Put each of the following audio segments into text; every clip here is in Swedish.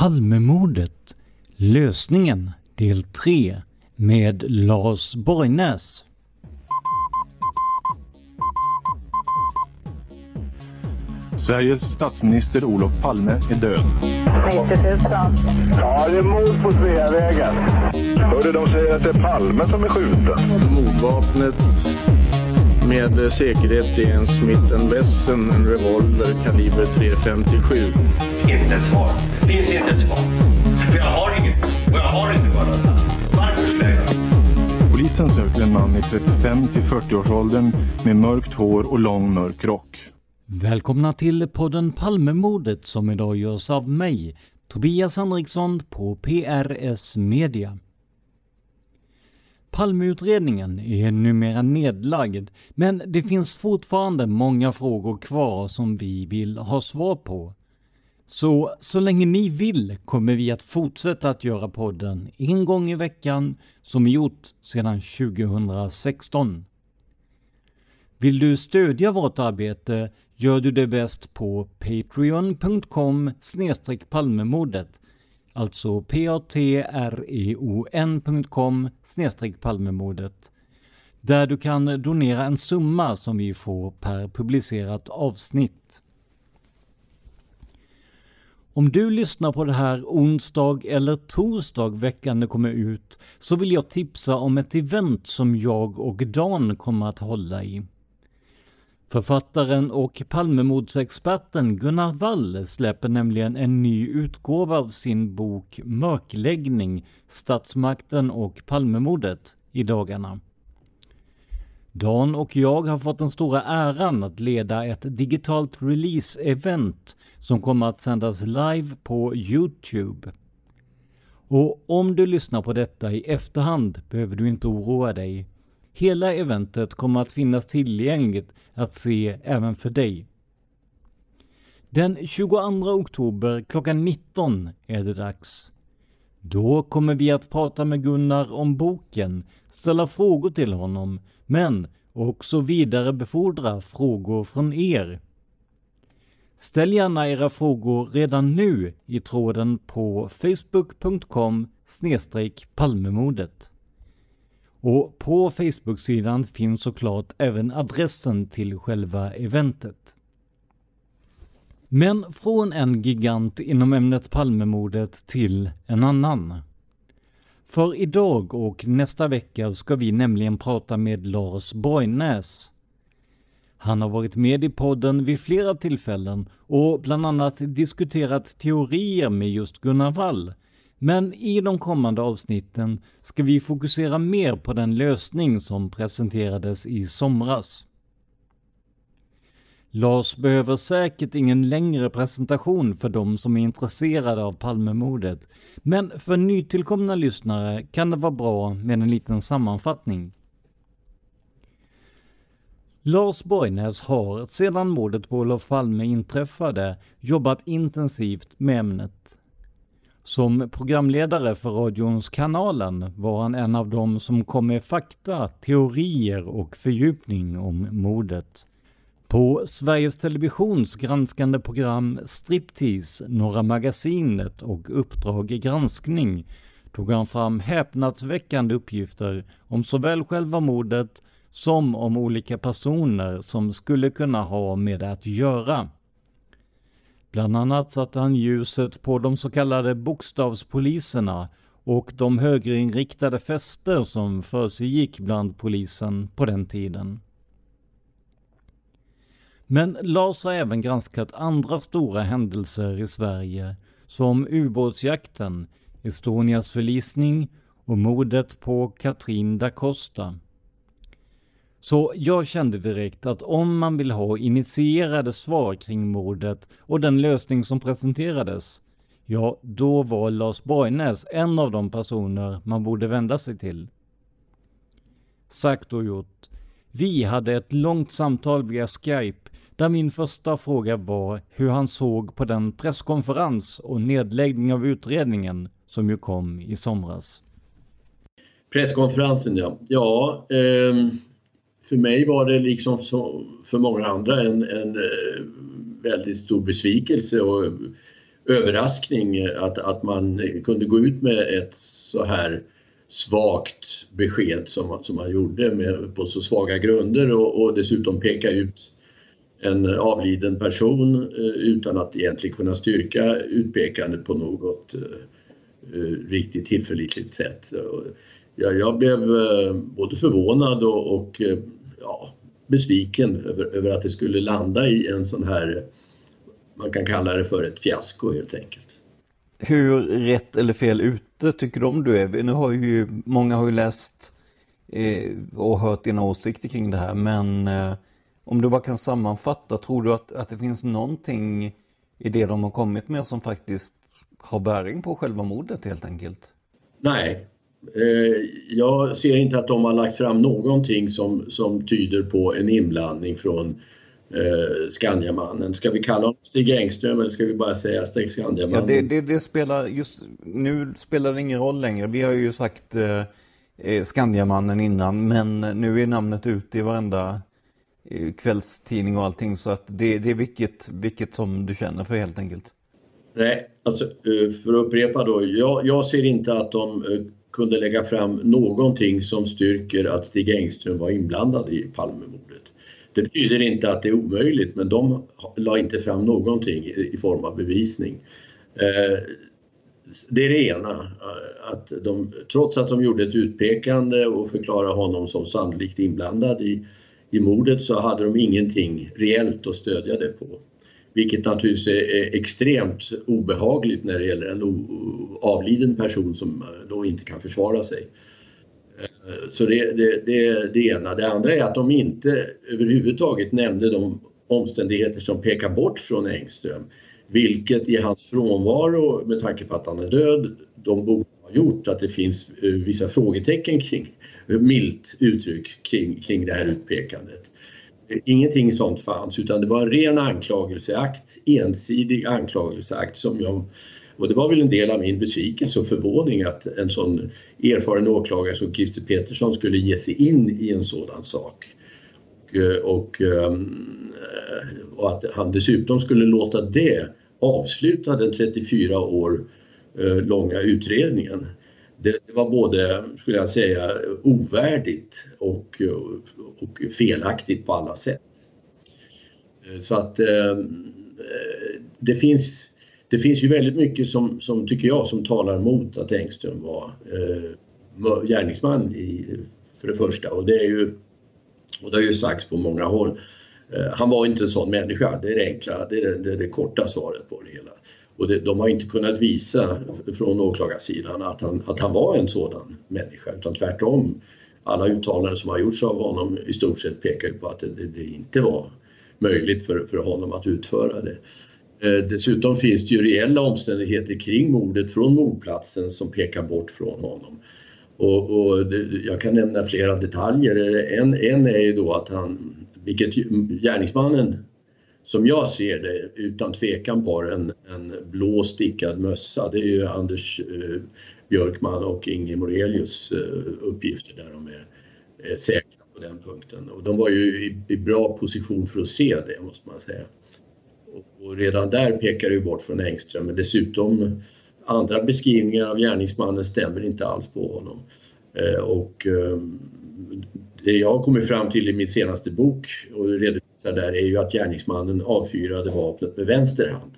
Palmemordet Lösningen del 3 med Lars Borgnäs. Sveriges statsminister Olof Palme är död. 90 000. Ja, det är mord på Sveavägen. Hörde de säger att det är Palme som är skjuten. Mordvapnet med säkerhet är en Smith Wesson, en revolver kaliber .357. Inte ett svar. Finns inte ett svar. För jag har inget. Och jag har inte bara. Varför skulle jag göra Polisen söker en man i 35 till 40-årsåldern med mörkt hår och lång mörk rock. Välkomna till podden Palmemordet som idag görs av mig, Tobias Henriksson på PRS Media. Palmeutredningen är numera nedlagd, men det finns fortfarande många frågor kvar som vi vill ha svar på. Så, så länge ni vill kommer vi att fortsätta att göra podden en gång i veckan som vi gjort sedan 2016. Vill du stödja vårt arbete gör du det bäst på patreon.com palmemordet Alltså patreon.com palmemordet Där du kan donera en summa som vi får per publicerat avsnitt. Om du lyssnar på det här onsdag eller torsdag veckan det kommer ut så vill jag tipsa om ett event som jag och Dan kommer att hålla i. Författaren och Palmemordsexperten Gunnar Wall släpper nämligen en ny utgåva av sin bok Mörkläggning, Statsmakten och Palmemordet i dagarna. Dan och jag har fått den stora äran att leda ett digitalt release-event som kommer att sändas live på Youtube. Och om du lyssnar på detta i efterhand behöver du inte oroa dig. Hela eventet kommer att finnas tillgängligt att se även för dig. Den 22 oktober klockan 19 är det dags. Då kommer vi att prata med Gunnar om boken, ställa frågor till honom, men också vidarebefordra frågor från er. Ställ gärna era frågor redan nu i tråden på facebook.com palmemordet. Och på Facebook-sidan finns såklart även adressen till själva eventet. Men från en gigant inom ämnet Palmemordet till en annan. För idag och nästa vecka ska vi nämligen prata med Lars Borgnäs. Han har varit med i podden vid flera tillfällen och bland annat diskuterat teorier med just Gunnar Wall, men i de kommande avsnitten ska vi fokusera mer på den lösning som presenterades i somras. Lars behöver säkert ingen längre presentation för de som är intresserade av Palmemordet, men för nytillkomna lyssnare kan det vara bra med en liten sammanfattning. Lars Borgnäs har sedan mordet på Olof Palme inträffade jobbat intensivt med ämnet. Som programledare för radions Kanalen var han en av dem som kom med fakta, teorier och fördjupning om mordet. På Sveriges Televisions granskande program Striptease, Norra Magasinet och Uppdrag granskning tog han fram häpnadsväckande uppgifter om såväl själva mordet som om olika personer som skulle kunna ha med det att göra. Bland annat satte han ljuset på de så kallade bokstavspoliserna och de högerinriktade fester som försiggick bland polisen på den tiden. Men Lars har även granskat andra stora händelser i Sverige, som ubåtsjakten, Estonias förlisning och mordet på Katrin da Costa. Så jag kände direkt att om man vill ha initierade svar kring mordet och den lösning som presenterades, ja, då var Lars Borgnäs en av de personer man borde vända sig till. Sagt och gjort. Vi hade ett långt samtal via Skype där min första fråga var hur han såg på den presskonferens och nedläggning av utredningen som ju kom i somras. Presskonferensen ja. Ja, eh, för mig var det liksom för många andra en, en eh, väldigt stor besvikelse och överraskning att, att man kunde gå ut med ett så här svagt besked som, som man gjorde med, på så svaga grunder och, och dessutom peka ut en avliden person eh, utan att egentligen kunna styrka utpekandet på något eh, eh riktigt tillförlitligt sätt. Jag, jag blev eh, både förvånad och, och ja, besviken över, över att det skulle landa i en sån här, man kan kalla det för ett fiasko helt enkelt. Hur rätt eller fel ute tycker du om du är? Nu har ju, många har ju läst eh, och hört dina åsikter kring det här, men eh, om du bara kan sammanfatta, tror du att, att det finns någonting i det de har kommit med som faktiskt har bäring på själva mordet helt enkelt? Nej, jag ser inte att de har lagt fram någonting som, som tyder på en inblandning från eh, Skandiamannen. Ska vi kalla honom Stig Engström eller ska vi bara säga Stig Skandiamannen? Ja, det, det, det, spelar just nu spelar det ingen roll längre. Vi har ju sagt eh, eh Skandiamannen innan, men nu är namnet ute i varenda eh, kvällstidning och allting så att det, det är vilket, vilket som du känner för helt enkelt. Nej, alltså eh, för att upprepa då. Jag, jag ser inte att de kunde lägga fram någonting som styrker att Stig Engström var inblandad i Palmemordet. Det betyder inte att det är omöjligt men de la inte fram någonting i form av bevisning. Eh, det är det ena, eh, att de, trots att de gjorde ett utpekande och förklarade honom som sannolikt inblandad i, i mordet så hade de ingenting reellt att stödja det på. Vilket naturligtvis är extremt obehagligt när det gäller en avliden person som eh, då inte kan försvara sig. Eh, så det, det, det är det ena. Det andra är att de inte överhuvudtaget nämnde de omständigheter som pekar bort från Engström. Vilket i hans frånvaro, med tanke på att han är död, de borde ha gjort att det finns eh, vissa frågetecken kring, milt uttryck, kring, kring det här utpekandet. Ingenting sånt fanns utan det var en ren anklagelseakt, ensidig anklagelseakt som jag och det var väl en del av min besvikelse och förvåning att en sån erfaren åklagare som Christer Petersson skulle ge sig in i en sådan sak. Och, eh, och, ehm, och att han dessutom skulle låta det avsluta den 34 år eh, långa utredningen det, var både, skulle jag säga, ovärdigt och, och felaktigt på alla sätt. Eh, så att eh, det finns det finns ju väldigt mycket som, som tycker jag som talar mot att Engström var eh, gärningsman i, för det första och det är ju och det har ju sagts på många håll. Eh, han var inte en sån människa, det är det enkla, det är det, det, det korta svaret på det hela. Och det, de har inte kunnat visa från åklagarsidan att han, att han var en sådan människa utan tvärtom. Alla uttalanden som har gjorts av honom i stort sett pekar på att det, det inte var möjligt för, för honom att utföra det. Eh, dessutom finns det ju reella omständigheter kring mordet från mordplatsen som pekar bort från honom. Och, och det, jag kan nämna flera detaljer. Eh, en, en är ju då att han vilket gärningsmannen som jag ser det utan tvekan bar en, en blå stickad mössa. Det är ju Anders eh, Björkman och Inge Morelius eh, uppgifter där de är, är säkra på den punkten. Och de var ju i, i, bra position för att se det måste man säga. Och, och redan där pekar det ju bort från Engström men dessutom andra beskrivningar av gärningsmannen stämmer inte alls på honom. Eh, och eh, det jag har kommit fram till i min senaste bok och redovisar där är ju att gärningsmannen avfyrade vapnet med vänster hand.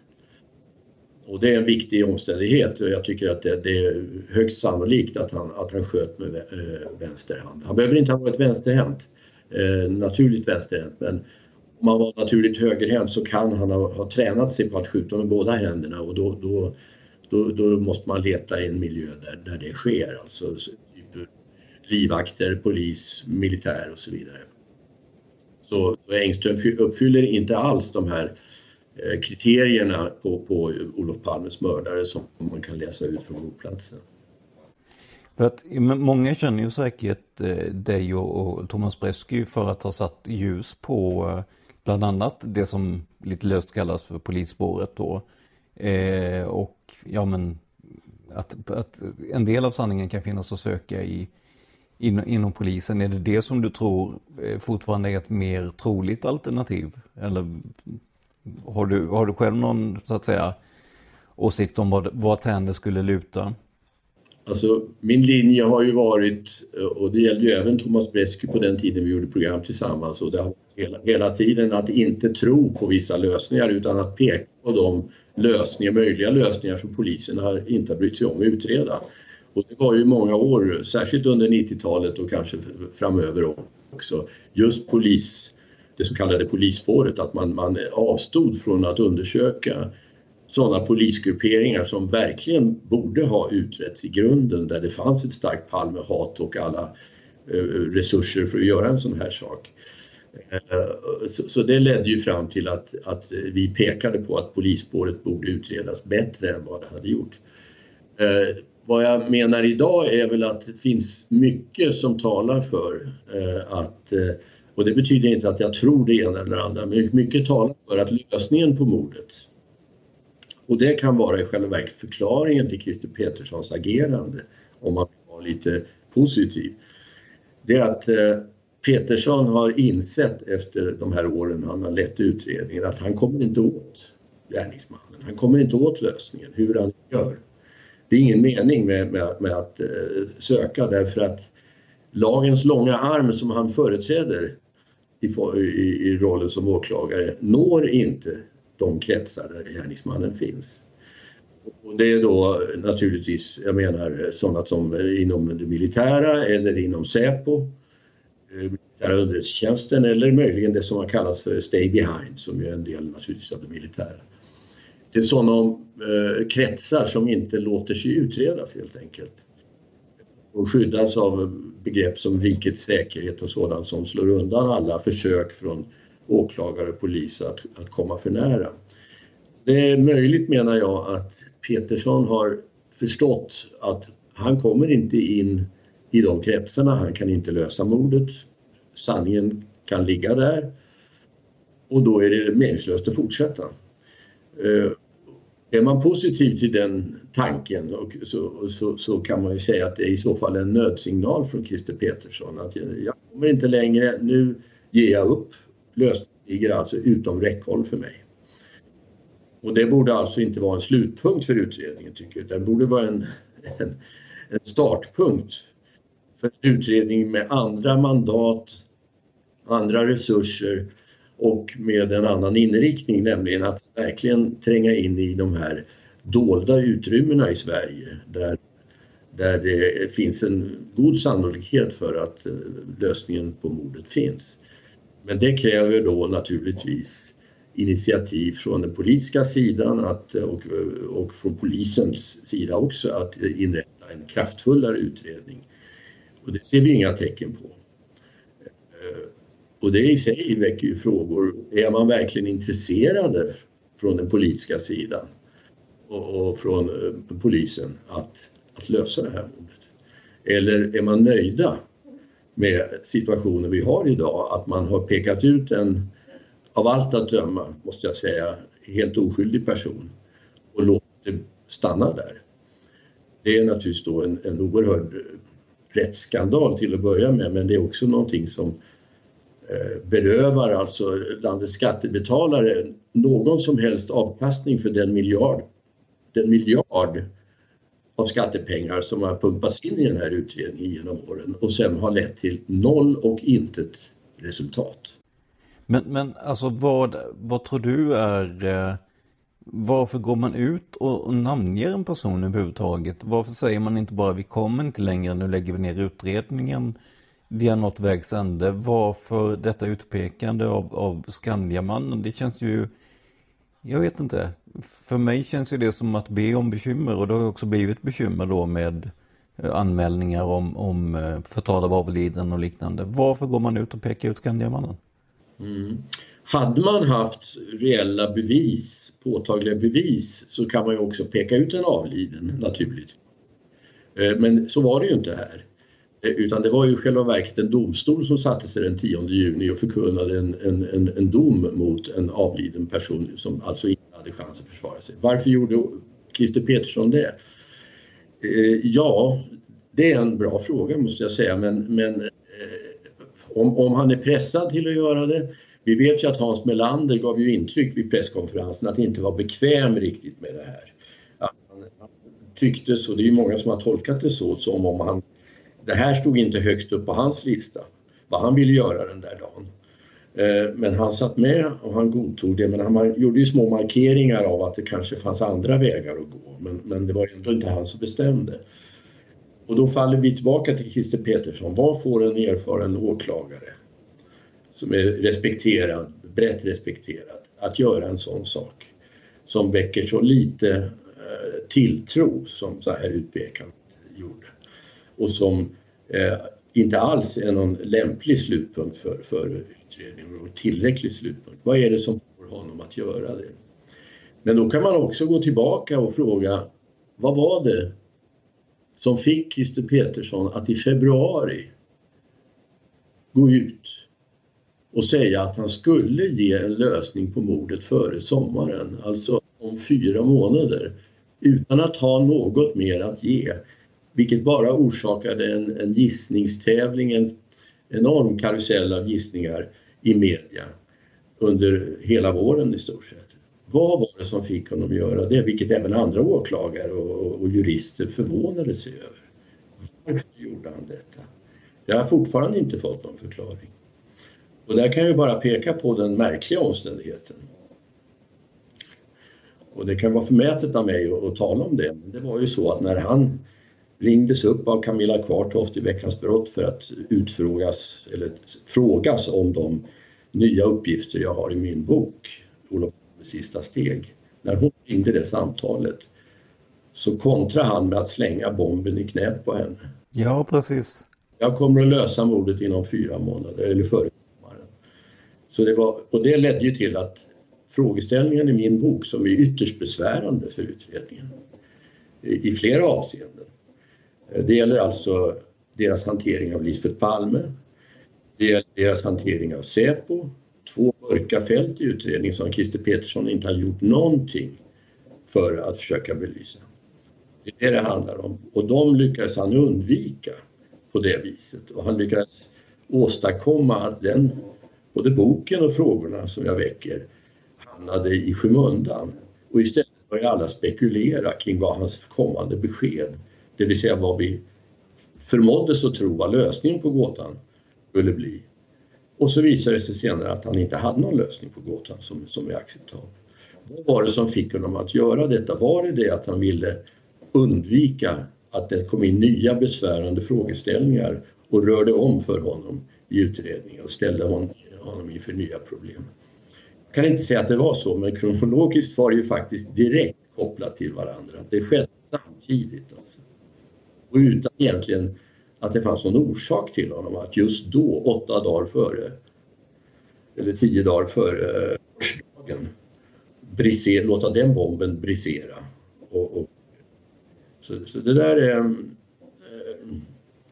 Och det är en viktig omständighet och jag tycker att det, det är högst sannolikt att han, att han sköt med eh, vänster hand. Han behöver inte ha varit vänsterhänt, eh, naturligt vänsterhänt, men om han var naturligt högerhänt så kan han ha, ha tränat sig på att skjuta med båda händerna och då, då, då, då måste man leta i en miljö där, där det sker. Alltså, typ livvakter, polis, militär och så vidare. Så, så Engström uppfyller inte alls de här eh, kriterierna på, på Olof Palmes mördare som man kan läsa ut från mordplatsen. För att många känner ju säkert eh, dig och Thomas Bresky för att ha satt ljus på eh, bland annat det som lite löst kallas för polisspåret då. och ja men att, att en del av sanningen kan finnas att söka i in, inom polisen. Är det det som du tror eh, fortfarande är ett mer troligt alternativ? Eller har du, har du själv någon så att säga åsikt om vad, vad det skulle luta? Alltså min linje har ju varit, eh, och det gällde ju även Thomas Bresky på den tiden vi gjorde program tillsammans, och det har hela, hela tiden att inte tro på vissa lösningar utan att peka på de lösningar, möjliga lösningar som polisen har, inte har brytt sig om att utreda. Och det var ju många år, särskilt under 90-talet och kanske framöver också, just polis, det så kallade polisspåret, att man, man avstod från att undersöka sådana polisgrupperingar som verkligen borde ha utretts i grunden där det fanns ett starkt Palmehat och alla eh, resurser för att göra en sån här sak. Eh, så, det ledde ju fram till att, att vi pekade på att polisspåret borde utredas bättre än vad det hade gjort. Eh, vad jag menar idag är väl att det finns mycket som talar för eh, att, eh, och det betyder inte att jag tror det ena eller andra, men mycket talar för att lösningen på mordet och det kan vara i själva verket förklaringen till Christer Peterssons agerande om man vill vara lite positiv. Det är att eh, Petersson har insett efter de här åren han har lett utredningen att han kommer inte åt gärningsmannen. Han kommer inte åt lösningen, hur han gör det är ingen mening med, med, med att eh, söka därför att lagens långa arm som han företräder i, i, i rollen som åklagare når inte de kretsar där gärningsmannen finns. Och det är då naturligtvis, jag menar sådana som eh, inom det militära eller inom Säpo, eh, militära underrättelsetjänsten eller möjligen det som har kallats för Stay Behind som ju är en del naturligtvis av det militära till sådana eh, kretsar som inte låter sig utredas helt enkelt. Och skyddas av begrepp som rikets säkerhet och sådant som slår undan alla försök från åklagare och polis att, att komma för nära. Det är möjligt menar jag att Petersson har förstått att han kommer inte in i de kretsarna, han kan inte lösa mordet. Sanningen kan ligga där och då är det meningslöst att fortsätta. Eh, är man positiv till den tanken och så, så, så, kan man ju säga att det är i så fall en nödsignal från Christer Petersson att jag kommer inte längre, nu ger jag upp. Lösningen ligger alltså utom räckhåll för mig. Och det borde alltså inte vara en slutpunkt för utredningen tycker jag. Det borde vara en, en, en startpunkt för en utredning med andra mandat, andra resurser och med en annan inriktning, nämligen att verkligen tränga in i de här dolda utrymmena i Sverige där, där det finns en god sannolikhet för att eh, lösningen på mordet finns. Men det kräver då naturligtvis initiativ från den politiska sidan att, eh, och, eh, och från polisens sida också att inrätta en kraftfullare utredning. Och det ser vi inga tecken på. Och det i sig väcker ju frågor. Är man verkligen intresserad från den politiska sidan och, och från eh, polisen att, att lösa det här mordet? Eller är man nöjda med situationen vi har idag, att man har pekat ut en, av allt att döma, måste jag säga, helt oskyldig person och låtit det stanna där. Det är naturligtvis då en, en oerhörd eh, rättsskandal till att börja med, men det är också någonting som Eh, berövar alltså landets skattebetalare någon som helst avkastning för den miljard, den miljard av skattepengar som har pumpats in i den här utredningen genom åren och sen har lett till noll och intet resultat. Men, men alltså vad, vad tror du är eh, varför går man ut och namnger en person överhuvudtaget? Varför säger man inte bara vi kommer inte längre, nu lägger vi ner utredningen, vi har nått vägs ände. Varför detta utpekande av, av Skandiamannen? Det känns ju, jag vet inte. För mig känns ju det som att be om bekymmer och det har också blivit bekymmer då med eh, anmälningar om, om eh, förtal av avliden och liknande. Varför går man ut och pekar ut Skandiamannen? Mm. Hade man haft reella bevis, påtagliga bevis, så kan man ju också peka ut en avliden naturligtvis. Eh, men så var det ju inte här. Eh, utan det var ju själva verket en domstol som satte sig den 10 juni och förkunnade en, en, en, en dom mot en avliden person som alltså inte hade chans att försvara sig. Varför gjorde Christer Petersson det? Eh, ja, det är en bra fråga måste jag säga men, men eh, om, om han är pressad till att göra det vi vet ju att Hans Melander gav ju intryck vid presskonferensen att inte vara bekväm riktigt med det här. Att han tyckte så, det är ju många som har tolkat det så, som om han... Det här stod inte högst upp på hans lista, vad han ville göra den där dagen. Eh, men han satt med och han godtog det, men han gjorde ju små markeringar av att det kanske fanns andra vägar att gå. Men, men det var ändå inte han som bestämde. Och då faller vi tillbaka till Christer Petersson. Vad får en erfaren åklagare som är respekterad, brett respekterad, att göra en sån sak som väcker så lite eh, tilltro som så här utpekandet gjorde och som eh, inte alls är någon lämplig slutpunkt för, för utredningen och tillräcklig slutpunkt. Vad är det som får honom att göra det? Men då kan man också gå tillbaka och fråga vad var det som fick Christer Petersson att i februari gå ut och säga att han skulle ge en lösning på mordet före sommaren, alltså om fyra månader, utan att ha något mer att ge. Vilket bara orsakade en, en gissningstävling, en enorm karusell av gissningar i media under hela våren i stort sett. Vad var det som fick honom att göra det? Vilket även andra åklagare och, och jurister förvånade sig över. Varför gjorde han detta? Jag har fortfarande inte fått någon förklaring. Och där kan jag bara peka på den märkliga omständigheten. Och det kan vara förmätet av mig att, att tala om det, men det var ju så att när han ringdes upp av Camilla Kvartoft i Veckans brott för att utfrågas eller frågas om de nya uppgifter jag har i min bok, Olof sista steg. När hon ringde det samtalet så kontrade han med att slänga bomben i knät på henne. Ja, precis. Jag kommer att lösa mordet inom fyra månader, eller före så det var, och det ledde ju till att frågeställningen i min bok, som är ytterst besvärande för utredningen i flera avseenden. Eh, det gäller alltså deras hantering av Lisbeth Palme, det gäller deras hantering av Säpo, två mörka fält i utredningen som Christer Petersson inte har gjort någonting för att försöka belysa. Det är det det handlar om och de lyckades han undvika på det viset och han lyckades åstadkomma att den både boken och frågorna som jag väcker hamnade i skymundan. Och istället började alla spekulera kring vad hans kommande besked, det vill säga vad vi förmåddes att tro var lösningen på gåtan skulle bli. Och så visade det sig senare att han inte hade någon lösning på gåtan som, som är acceptabel. Vad var det som fick honom att göra detta? Var det det att han ville undvika att det kom in nya besvärande frågeställningar och rörde om för honom i utredningen och ställde honom honom inför nya problem. Jag kan inte säga att det var så, men kronologiskt var det ju faktiskt direkt kopplat till varandra. Det skedde samtidigt. Alltså. Och utan egentligen att det fanns någon orsak till honom att just då, åtta dagar före, eller tio dagar före eh, årsdagen, brisera, låta den bomben brisera. Och, och, så, så, det där är... Eh,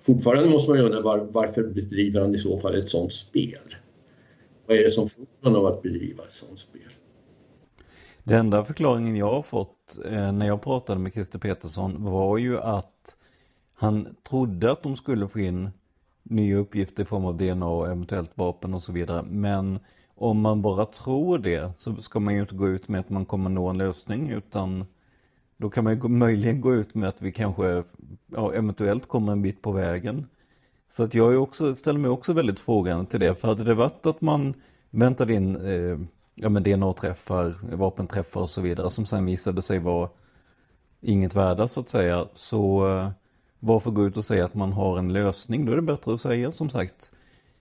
fortfarande måste man ju undra var, varför bedriver han i så fall ett sådant spel? Vad är det som får honom att bedriva ett sådant spel? Den enda förklaringen jag har fått eh, när jag pratade med Christer Petersson var ju att han trodde att de skulle få in nya uppgifter i form av DNA och eventuellt vapen och så vidare. Men om man bara tror det så ska man ju inte gå ut med att man kommer nå en lösning utan då kan man ju möjligen gå ut med att vi kanske ja, eventuellt kommer en bit på vägen. Så att jag är också, ställer mig också väldigt frågande till det. För hade det varit att man väntade in eh, ja, men DNA-träffar, vapenträffar och så vidare som sen visade sig vara inget värda så att säga. Så eh, varför gå ut och säga att man har en lösning? Då är det bättre att säga som sagt.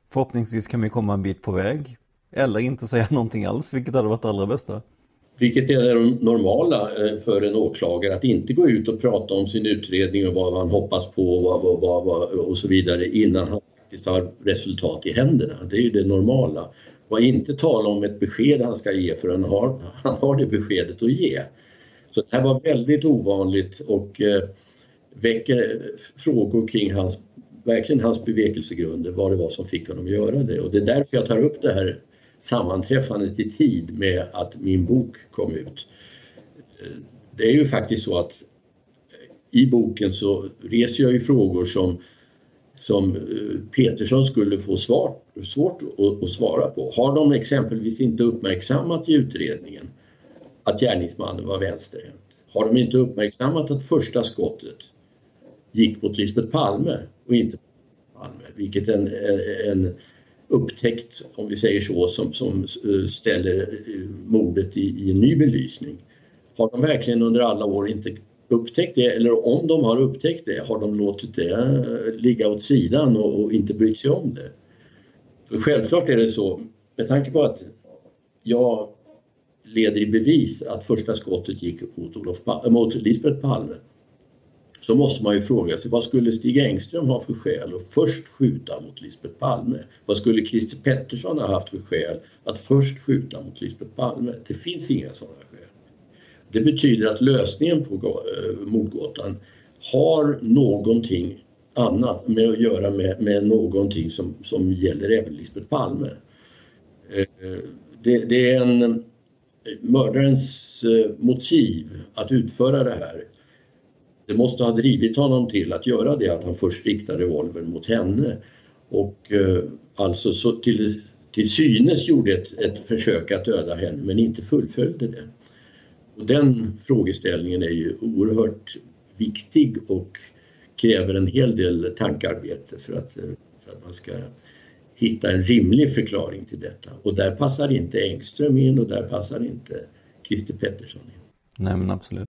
Förhoppningsvis kan vi komma en bit på väg. Eller inte säga någonting alls, vilket hade varit det allra bästa. Vilket är det normala eh, för en åklagare, att inte gå ut och prata om sin utredning och vad man hoppas på och, vad, vad, och så vidare innan han faktiskt har resultat i händerna. Det är ju det normala. Och inte tala om ett besked han ska ge förrän han har, han har det beskedet att ge. Så det här var väldigt ovanligt och eh, väcker frågor kring hans, verkligen hans bevekelsegrunder, vad det var som fick honom att göra det. Och det är därför jag tar upp det här sammanträffandet i tid med att min bok kom ut. Det är ju faktiskt så att i boken så reser jag ju frågor som, som eh, Petersson skulle få svar, svårt att, att svara på. Har de exempelvis inte uppmärksammat i utredningen att gärningsmannen var vänsterhänt? Har de inte uppmärksammat att första skottet gick mot Lisbeth Palme och inte Palme, vilket en, en upptäckt, om vi säger så, som, som eh, ställer eh, mordet i, i en ny belysning. Har de verkligen under alla år inte upptäckt det eller om de har upptäckt det har de låtit det eh, ligga åt sidan och, och inte brytt sig om det. För självklart är det så, med tanke på att jag leder i bevis att första skottet gick mot, Olof, mot Lisbeth Palme så måste man ju fråga sig vad skulle Stig Engström ha för skäl att först skjuta mot Lisbeth Palme? Vad skulle Christer Pettersson ha haft för skäl att först skjuta mot Lisbeth Palme? Det finns inga sådana skäl. Det betyder att lösningen på eh, mordgåtan har någonting annat med att göra med, med någonting som, som gäller även Lisbeth Palme. Eh, det, det är en eh, mördarens motiv att utföra det här det måste ha drivit honom till att göra det att han först riktar revolvern mot henne och eh, alltså så till, till synes gjorde ett, ett försök att döda henne men inte fullföljde det. Och den frågeställningen är ju oerhört viktig och kräver en hel del tankarbete för att, eh, för att man ska hitta en rimlig förklaring till detta. Och där passar inte Engström in och där passar inte Christer Pettersson in. Nej men absolut.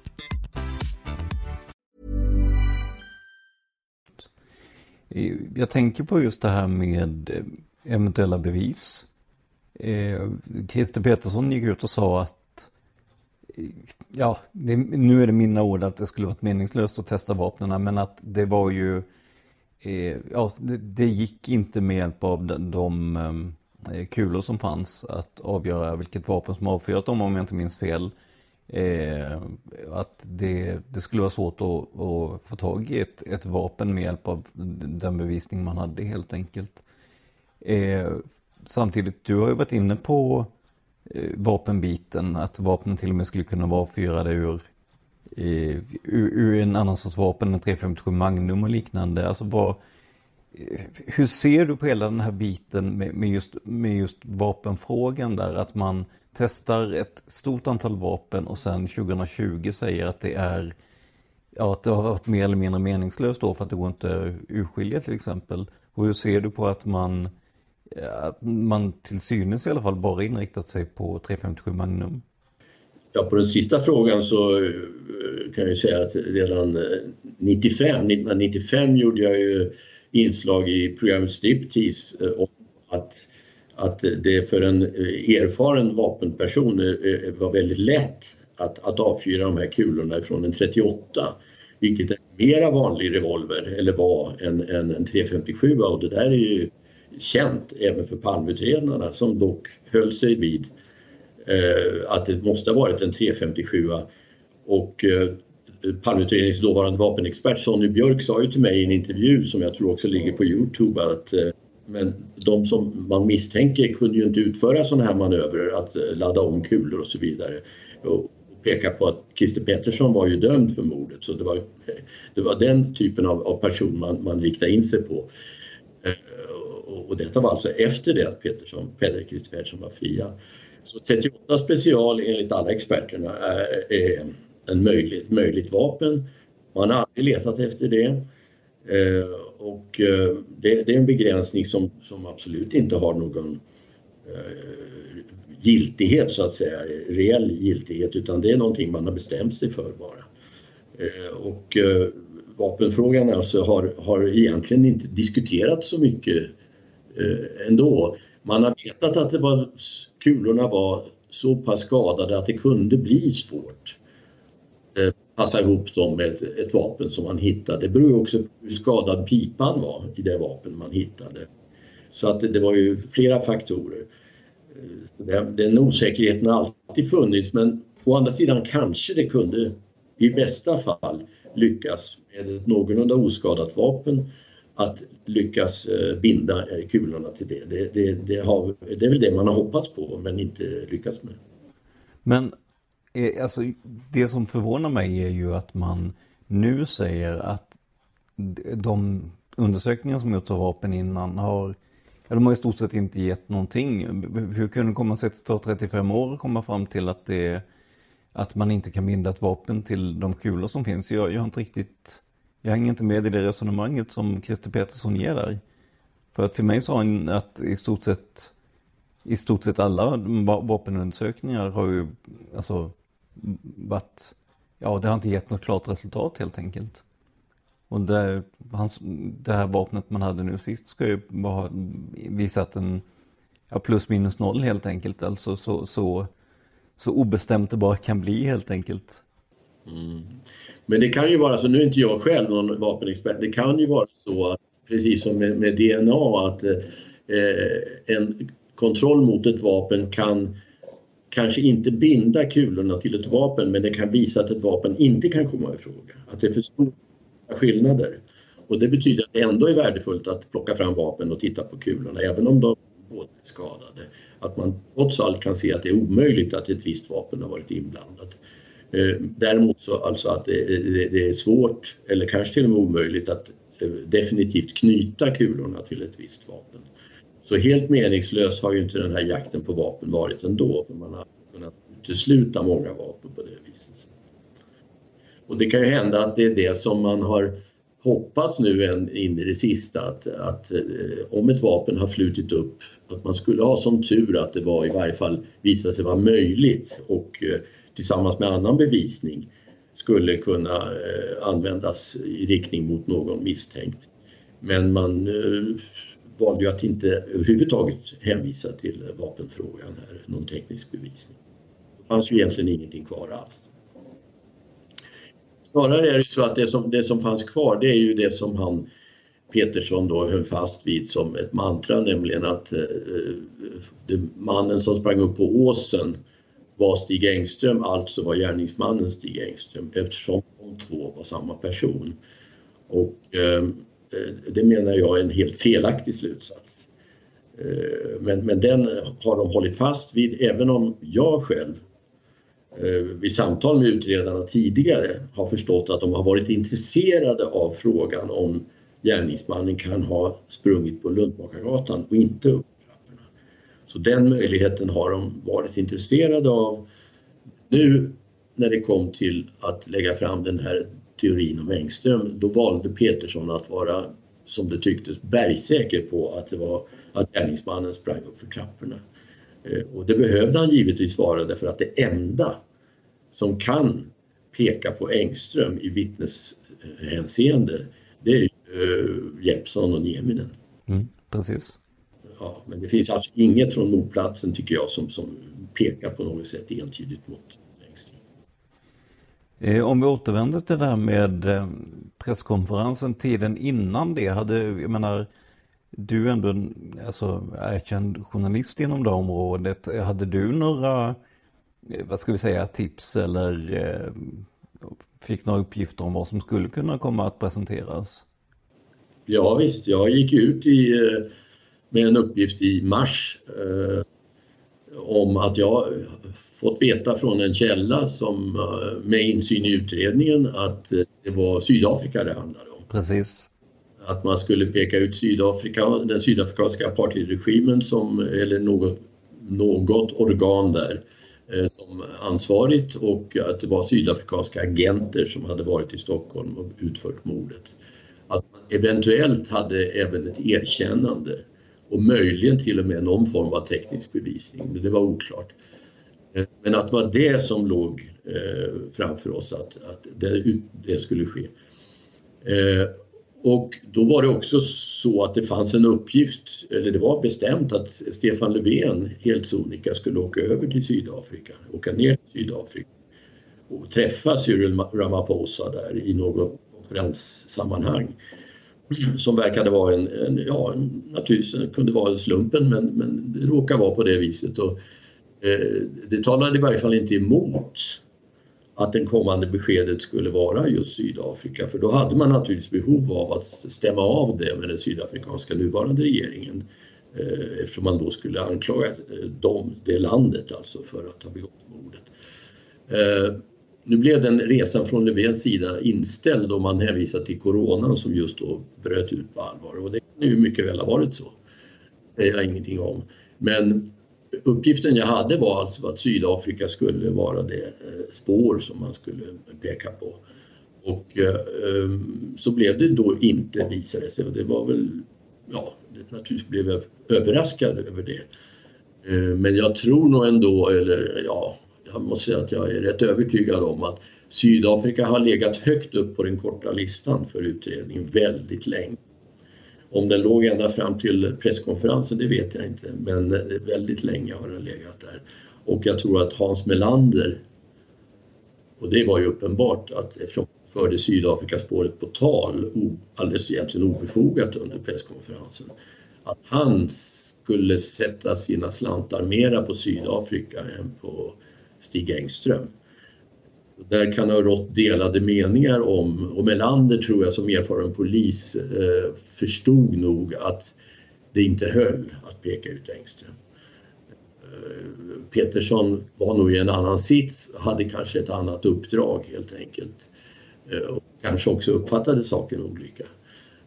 Eh, jag tänker på just det här med eh, eventuella bevis. Eh, Christer Petersson gick ut och sa att ja, det, nu är det mina ord att det skulle varit meningslöst att testa vapnen, men att det var ju, ja, det, det, gick inte med hjälp av de, de kulor som fanns att avgöra vilket vapen som avfyrat dem om jag inte minns fel. Eh, att det, det, skulle vara svårt att, att, få tag i ett, ett, vapen med hjälp av den bevisning man hade helt enkelt. Eh, samtidigt, du har ju varit inne på eh, vapenbiten, att vapnen till och med skulle kunna vara avfyrade ur, eh, ur, ur, en annan sorts vapen, en 357 Magnum och liknande. Alltså vad, eh, hur ser du på hela den här biten med, med, just, med just vapenfrågan där? Att man testar ett stort antal vapen och sen 2020 säger att det är ja, att det har varit mer eller mindre meningslöst då för att det går inte att urskilja till exempel. Och hur ser du på att man, eh, att man till synes i alla fall bara inriktat sig på 357 Magnum? Ja, på den sista frågan så eh, kan jag säga att redan eh, 95, 1995 gjorde jag ju inslag i programmet Striptease om att att det för en eh, erfaren vapenperson eh, eh, var väldigt lätt att, att avfyra de här kulorna från en 38 vilket är en mera vanlig revolver, eller var, än, än en 357 och det där är ju känt även för palmutredarna som dock höll sig vid eh, att det måste ha varit en 357 och eh, Palmeutredningens dåvarande vapenexpert Sonny Björk sa ju till mig i en intervju som jag tror också ligger på Youtube att eh, men de som man misstänker kunde ju inte utföra sådana här manövrer, att eh, ladda om kulor och så vidare. Och peka på att Christer Pettersson var ju dömd för mordet så det var, eh, det var den typen av, av person man, man riktade in sig på. Eh, och, och detta var alltså efter det att Pettersson, Peder Christer Pettersson var fria. Så 38 special enligt alla experterna är, är en möjligt, möjligt vapen. Man har aldrig letat efter det. Och eh, det, det, är en begränsning som, som absolut inte har någon eh, giltighet så att säga, reell giltighet utan det är någonting man har bestämt sig för bara. Eh, och eh, vapenfrågan alltså har, har egentligen inte diskuterats så mycket ändå. Man har vetat att det var, kulorna var så pass skadade att det kunde bli svårt passa ihop dem med ett, ett, vapen som man hittade. Det beror också på hur skadad pipan var i det vapen man hittade. Så att det, det var ju flera faktorer. Så det, den osäkerheten har alltid funnits men å andra sidan kanske det kunde i bästa fall lyckas med ett någorlunda oskadat vapen att lyckas eh, binda kulorna till det. Det, det, det, har, det är väl det man har hoppats på men inte lyckats med. Men Eh, alltså, det som förvånar mig är ju att man nu säger att de undersökningar som gjorts av vapen innan har Ja, de har i stort sett inte gett någonting. Hur kunde det komma sig att det tar 35 år att komma fram till att, det, att man inte kan binda ett vapen till de kulor som finns? Jag, jag har inte riktigt, jag hänger inte med i det resonemanget som Christer Petersson ger där. För till mig sa han att i stort sett, i stort sett alla vapenundersökningar har ju, alltså varit, ja det har inte gett något klart resultat helt enkelt. Och det, hans, det här vapnet man hade nu sist ska ju ha visat en ja, plus minus noll helt enkelt. Alltså så, så, så obestämt det bara kan bli helt enkelt. Mm. Men det kan ju vara så, nu är inte jag själv någon vapenexpert, det kan ju vara så att precis som med, med DNA att eh, en kontroll mot ett vapen kan kanske inte binda kulorna till ett vapen men det kan visa att ett vapen inte kan komma i fråga. Att det är för stora skillnader. Och det betyder att det ändå är värdefullt att plocka fram vapen och titta på kulorna även om de båda är skadade. Att man trots allt kan se att det är omöjligt att ett visst vapen har varit inblandat. Eh, däremot så alltså att det är svårt eller kanske till och med omöjligt att eh, definitivt knyta kulorna till ett visst vapen. Så helt meningslös har ju inte den här jakten på vapen varit ändå för man har kunnat utesluta många vapen på det viset. Och det kan ju hända att det är det som man har hoppats nu in i det sista att, att eh, om ett vapen har flutit upp att man skulle ha som tur att det var i varje fall visat sig vara möjligt och eh, tillsammans med annan bevisning skulle kunna eh, användas i riktning mot någon misstänkt. Men man eh, valde ju att inte överhuvudtaget hänvisa till vapenfrågan här, någon teknisk bevisning. Det fanns ju egentligen ingenting kvar alls. Snarare är det så att det som, det som fanns kvar det är ju det som han Petersson då höll fast vid som ett mantra, nämligen att eh, eh mannen som sprang upp på åsen var Stig Engström, alltså var gärningsmannen Stig Engström eftersom de två var samma person. Och eh, Eh, det menar jag är en helt felaktig slutsats. Eh, men, men den har de hållit fast vid även om jag själv eh, vid samtal med utredarna tidigare har förstått att de har varit intresserade av frågan om gärningsmannen kan ha sprungit på Lundbackagatan och inte upp trapporna. Så den möjligheten har de varit intresserade av. Nu när det kom till att lägga fram den här teorin om Engström, då valde Petersson att vara, som det tycktes, bergsäker på att det var att gärningsmannen sprang upp för trapporna. Eh, och det behövde han givetvis vara därför att det enda som kan peka på Engström i vittneshänseende det är uh, Jeppsson och Nieminen. Mm, precis. Ja, men det finns alltså inget från mordplatsen tycker jag som, som pekar på något sätt entydigt mot. Eh, Eh, om vi återvänder till det här med eh, presskonferensen, tiden innan det, hade, jag menar, du är ändå en alltså, erkänd journalist inom det området. Hade du några, eh, vad ska vi säga, tips eller fick några uppgifter om vad som skulle kunna komma att presenteras? Ja visst, jag gick ut i, med en uppgift i mars eh, om att jag fått veta från en källa som eh, med insyn i utredningen att det var Sydafrika det handlade om. Precis. Att man skulle peka ut Sydafrika, den sydafrikanska apartheidregimen som, eller något, något organ där som ansvarigt och att det var sydafrikanska agenter som hade varit i Stockholm och utfört mordet att man eventuellt hade även ett erkännande och möjligen till och med någon form av teknisk bevisning, det var oklart. Men att det var det som låg eh, framför oss, att, att det, det, skulle ske. Eh, och då var det också så att det fanns en uppgift, eller det var bestämt att Stefan Löfven helt sonika skulle åka över till Sydafrika, åka ner till Sydafrika och träffa Cyril Ramaphosa där i något konferenssammanhang som verkade vara en, en ja naturligtvis kunde vara slumpen men, men det råkade vara på det viset och eh, Eh, det talade i varje fall inte emot att det kommande beskedet skulle vara just Sydafrika för då hade man naturligtvis behov av att stämma av det med den sydafrikanska nuvarande regeringen eh, eftersom man då skulle anklaga eh, dem, det landet alltså för att ha begått mordet. Nu blev den resan från Löfvens sida inställd och man hänvisar till coronan som just då bröt ut på allvar och det kan ju mycket väl ha varit så. Det säger jag ingenting om. Men uppgiften jag hade var alltså att Sydafrika skulle vara det eh, spår som man skulle peka på. Och eh, eh, så blev det då inte visade sig och det var väl, ja, det naturligtvis blev jag överraskad över det. Men jag tror nog ändå, eller ja, jag måste säga att jag är rätt övertygad om att Sydafrika har legat högt upp på den korta listan för utredningen väldigt länge. Om den låg ända fram till presskonferensen, det vet jag inte, men eh, väldigt länge har den legat där. Och jag tror att Hans Melander, och det var ju uppenbart att eftersom han förde Sydafrikaspåret på tal, alldeles egentligen obefogat under presskonferensen, att han skulle sätta sina slantar mera på Sydafrika än på Stig Engström. Där kan ha rått delade meningar om, och Melander tror jag som erfaren polis eh, förstod nog att det inte höll att peka ut Engström. Eh, Petersson var nog i en annan sits, hade kanske ett annat uppdrag helt enkelt. Eh, och kanske också uppfattade saken olika.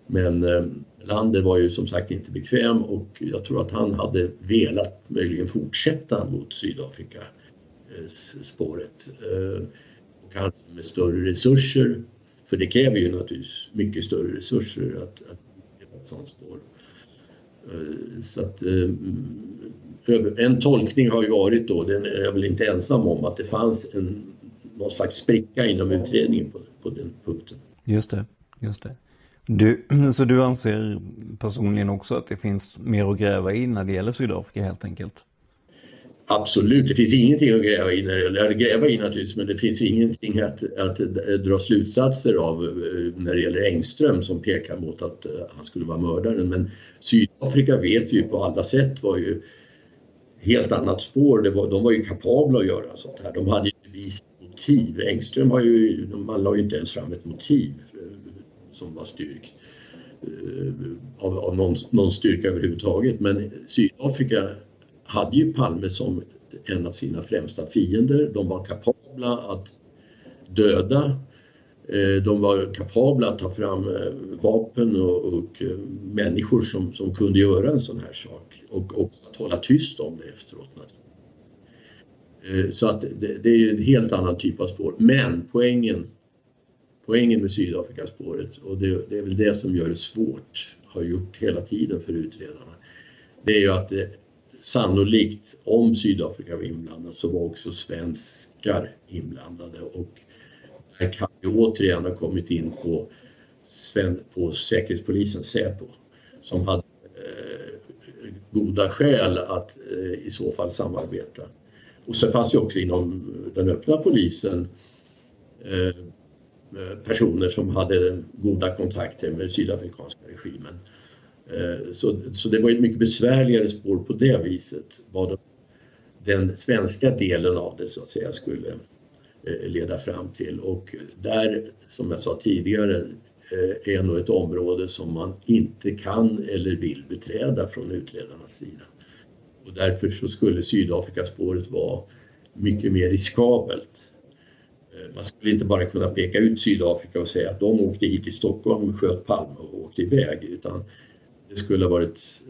Men eh, Lander var ju som sagt inte bekväm och jag tror att han hade velat möjligen fortsätta mot Sydafrika eh, spåret. Eh, och kanske med större resurser. För det kräver ju naturligtvis mycket större resurser att, att ett sånt spår. Eh, så att eh, en tolkning har ju varit då, den är jag väl inte ensam om, att det fanns en, någon slags spricka inom utredningen på, på den punkten. Just det, just det. Du, så du anser personligen också att det finns mer att gräva i när det gäller Sydafrika helt enkelt? Absolut, det finns ingenting att gräva i, eller gräva i naturligtvis, men det finns ingenting att, att dra slutsatser av eh, när det gäller Engström som pekar mot att eh, han skulle vara mördaren. Men Sydafrika vet vi ju på alla sätt var ju helt annat spår. Det var, de var ju kapabla att göra sånt här. De hade ju bevis motiv. Engström har ju, man la ju inte ens fram ett motiv eh, som var styrkt av, av någon, någon styrka överhuvudtaget. Men Sydafrika hade ju Palme som en av sina främsta fiender. De var kapabla att döda. Eh, de var kapabla att ta fram eh, vapen och, och eh, människor som, som kunde göra en sån här sak och och att hålla tyst om det efteråt. Så att det, det är en helt annan typ av spår. Men poängen, poängen med Sydafrikaspåret och det, det är väl det som gör det svårt, har gjort hela tiden för utredarna. Det är ju att det, sannolikt, om Sydafrika var inblandat, så var också svenskar inblandade och här kan vi återigen ha kommit in på, på Säkerhetspolisen, Säpo, som hade eh, goda skäl att eh, i så fall samarbeta. Och så fanns ju också inom den öppna polisen eh, eh, personer som hade goda kontakter med sydafrikanska regimen. Eh, så, så det var ett mycket besvärligare spår på det viset vad den svenska delen av det så att säga skulle eh, leda fram till och där som jag sa tidigare eh, är nog ett område som man inte kan eller vill beträda från utredarnas sida. Och därför så skulle Sydafrikaspåret vara mycket mer riskabelt. Man skulle inte bara kunna peka ut Sydafrika och säga att de åkte hit till Stockholm, sköt Palme och åkte iväg utan det skulle ha varit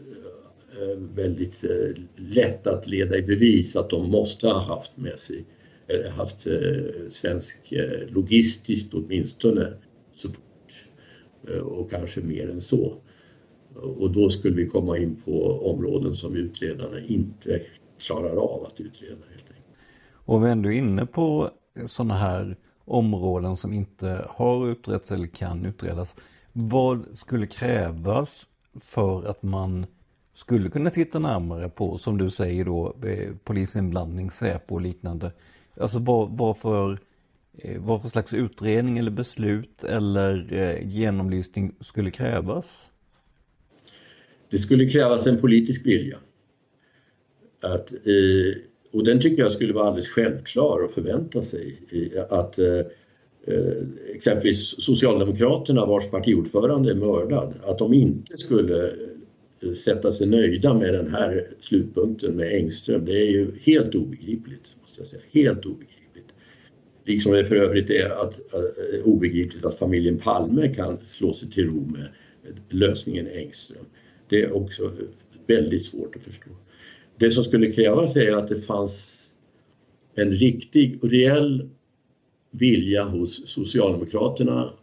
eh, väldigt eh, lätt att leda i bevis att de måste ha haft med sig, eller haft eh, svensk logistiskt åtminstone support och kanske mer än så. Och då skulle vi komma in på områden som utredarna inte klarar av att utreda helt enkelt. Och vi är ändå inne på sådana här områden som inte har utretts eller kan utredas. Vad skulle krävas för att man skulle kunna titta närmare på, som du säger då, eh, polisinblandning, Säpo och liknande. Alltså vad, vad, för, eh, vad för slags utredning eller beslut eller eh, genomlysning skulle krävas? Det skulle krävas en politisk vilja. Att, och den tycker jag skulle vara alldeles självklar att förvänta sig. Att Eh, exempelvis Socialdemokraterna vars partiordförande är mördad, att de inte skulle eh, sätta sig nöjda med den här slutpunkten med Engström, det är ju helt obegripligt. Måste jag säga. Helt obegripligt. Liksom det för övrigt är att, äh, obegripligt att familjen Palme kan slå sig till ro med lösningen Engström. Det är också väldigt svårt att förstå. Det som skulle krävas är att det fanns en riktig och reell vilja hos Socialdemokraterna,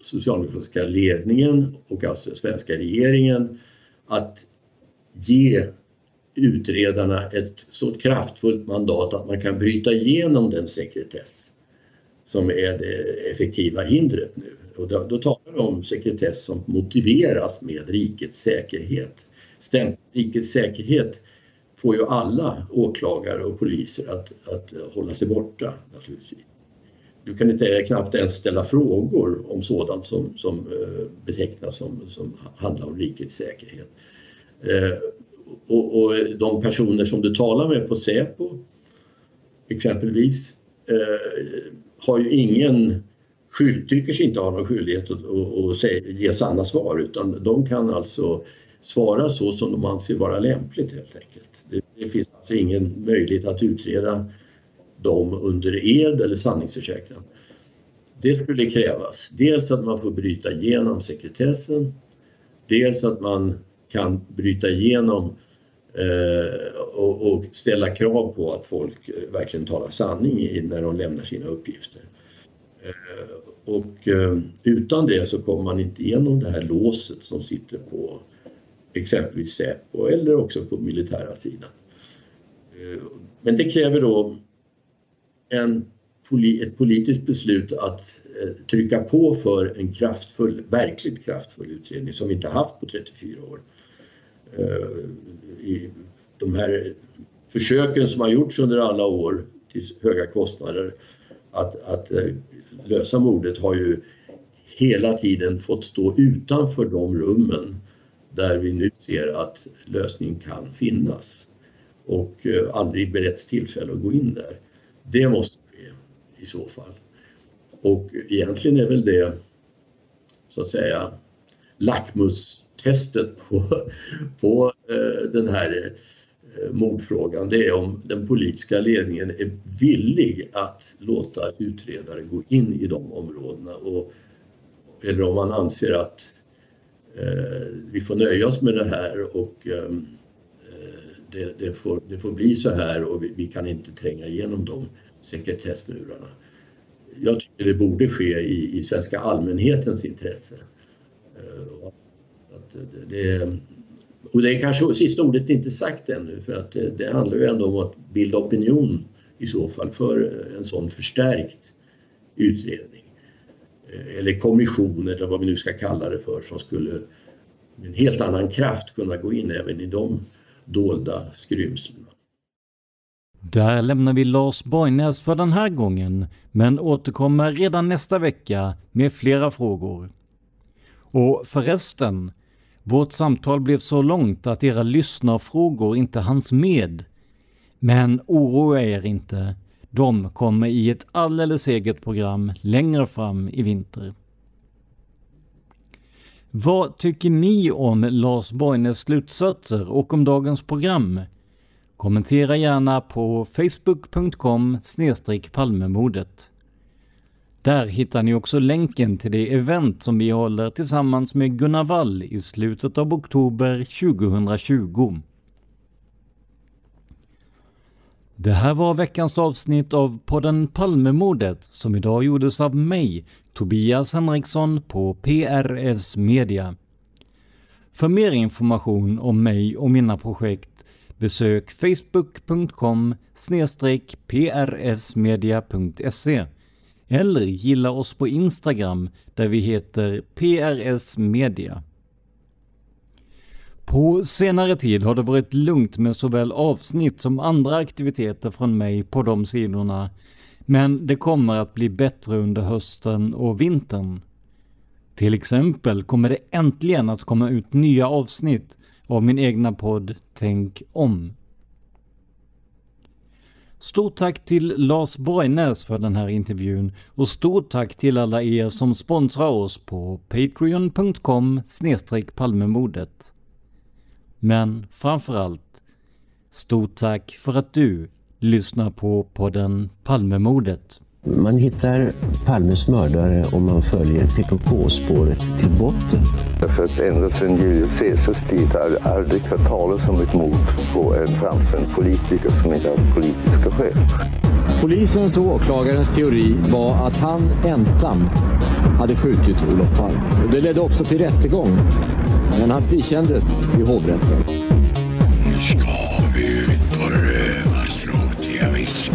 socialdemokratiska ledningen och alltså svenska regeringen att ge utredarna ett så kraftfullt mandat att man kan bryta igenom den sekretess som är det effektiva hindret nu. Och då, då talar vi om sekretess som motiveras med rikets säkerhet. Stämt, rikets säkerhet får ju alla åklagare och poliser att, att hålla sig borta naturligtvis du kan inte knappt ens ställa frågor om sådant som, som eh, betecknas som, som handlar om rikets säkerhet. Eh, och, och, de personer som du talar med på Säpo exempelvis eh, har ju ingen skyld, tycker sig inte ha någon skyldighet att, att, att ge sanna svar utan de kan alltså svara så som de anser vara lämpligt helt enkelt. Det, det finns alltså ingen möjlighet att utreda dem under ed eller sanningsförsäkran. Det skulle krävas dels att man får bryta igenom sekretessen, dels att man kan bryta igenom eh, och, och, ställa krav på att folk eh, verkligen talar sanning när de lämnar sina uppgifter. Eh, och eh, utan det så kommer man inte igenom det här låset som sitter på exempelvis Säpo eller också på militära sidan. Eh, men det kräver då en, ett politiskt beslut att eh, trycka på för en kraftfull, verkligt kraftfull utredning som vi inte haft på 34 år. Eh, I de här försöken som har gjorts under alla år till höga kostnader att, att eh, lösa mordet har ju hela tiden fått stå utanför de rummen där vi nu ser att lösningen kan finnas och aldrig beretts tillfälle att gå in där. Det måste ske i så fall. Och egentligen är väl det så att säga lackmustestet på, på eh, den här eh, mordfrågan. Det är om den politiska ledningen är villig att låta utredare gå in i de områdena och, eller om man anser att eh, vi får nöja oss med det här och eh, det, det, får, det får bli så här och vi, vi kan inte tränga igenom de sekretessmurarna. Jag tycker det borde ske i, i svenska allmänhetens intresse. Eh, så att det, och det är kanske sista ordet inte sagt ännu för att det, det handlar ju ändå om att bilda opinion i så fall för en sån förstärkt utredning. Eh, eller kommission eller vad vi nu ska kalla det för som skulle med en helt annan kraft kunna gå in även i de dolda skrymslena. Där lämnar vi Lars Borgnäs för den här gången, men återkommer redan nästa vecka med flera frågor. Och förresten, vårt samtal blev så långt att era lyssnarfrågor inte hanns med. Men oroa er inte, de kommer i ett alldeles eget program längre fram i vinter. Vad tycker ni om Lars Borgnäs slutsatser och om dagens program? Kommentera gärna på facebook.com palmemordet. Där hittar ni också länken till det event som vi håller tillsammans med Gunnar Wall i slutet av oktober 2020. Det här var veckans avsnitt av podden Palmemordet som idag gjordes av mig, Tobias Henriksson på PRS Media. För mer information om mig och mina projekt besök facebook.com prsmedia.se eller gilla oss på Instagram där vi heter PRS Media. På senare tid har det varit lugnt med såväl avsnitt som andra aktiviteter från mig på de sidorna, men det kommer att bli bättre under hösten och vintern. Till exempel kommer det äntligen att komma ut nya avsnitt av min egna podd Tänk om. Stort tack till Lars Borgnäs för den här intervjun och stort tack till alla er som sponsrar oss på patreon.com palmemodet. Men framförallt, stort tack för att du lyssnar på podden Palmemordet. Man hittar Palmes mördare om man följer PKK-spåret till botten. Därför att ända sedan Julius Caesars tid har aldrig hört talas om ett mord på en framstående politiker som inte hade politiska skäl. Polisens och åklagarens teori var att han ensam hade skjutit Olof Palme. Det ledde också till rättegång, men han frikändes i hovrätten. Nu ska vi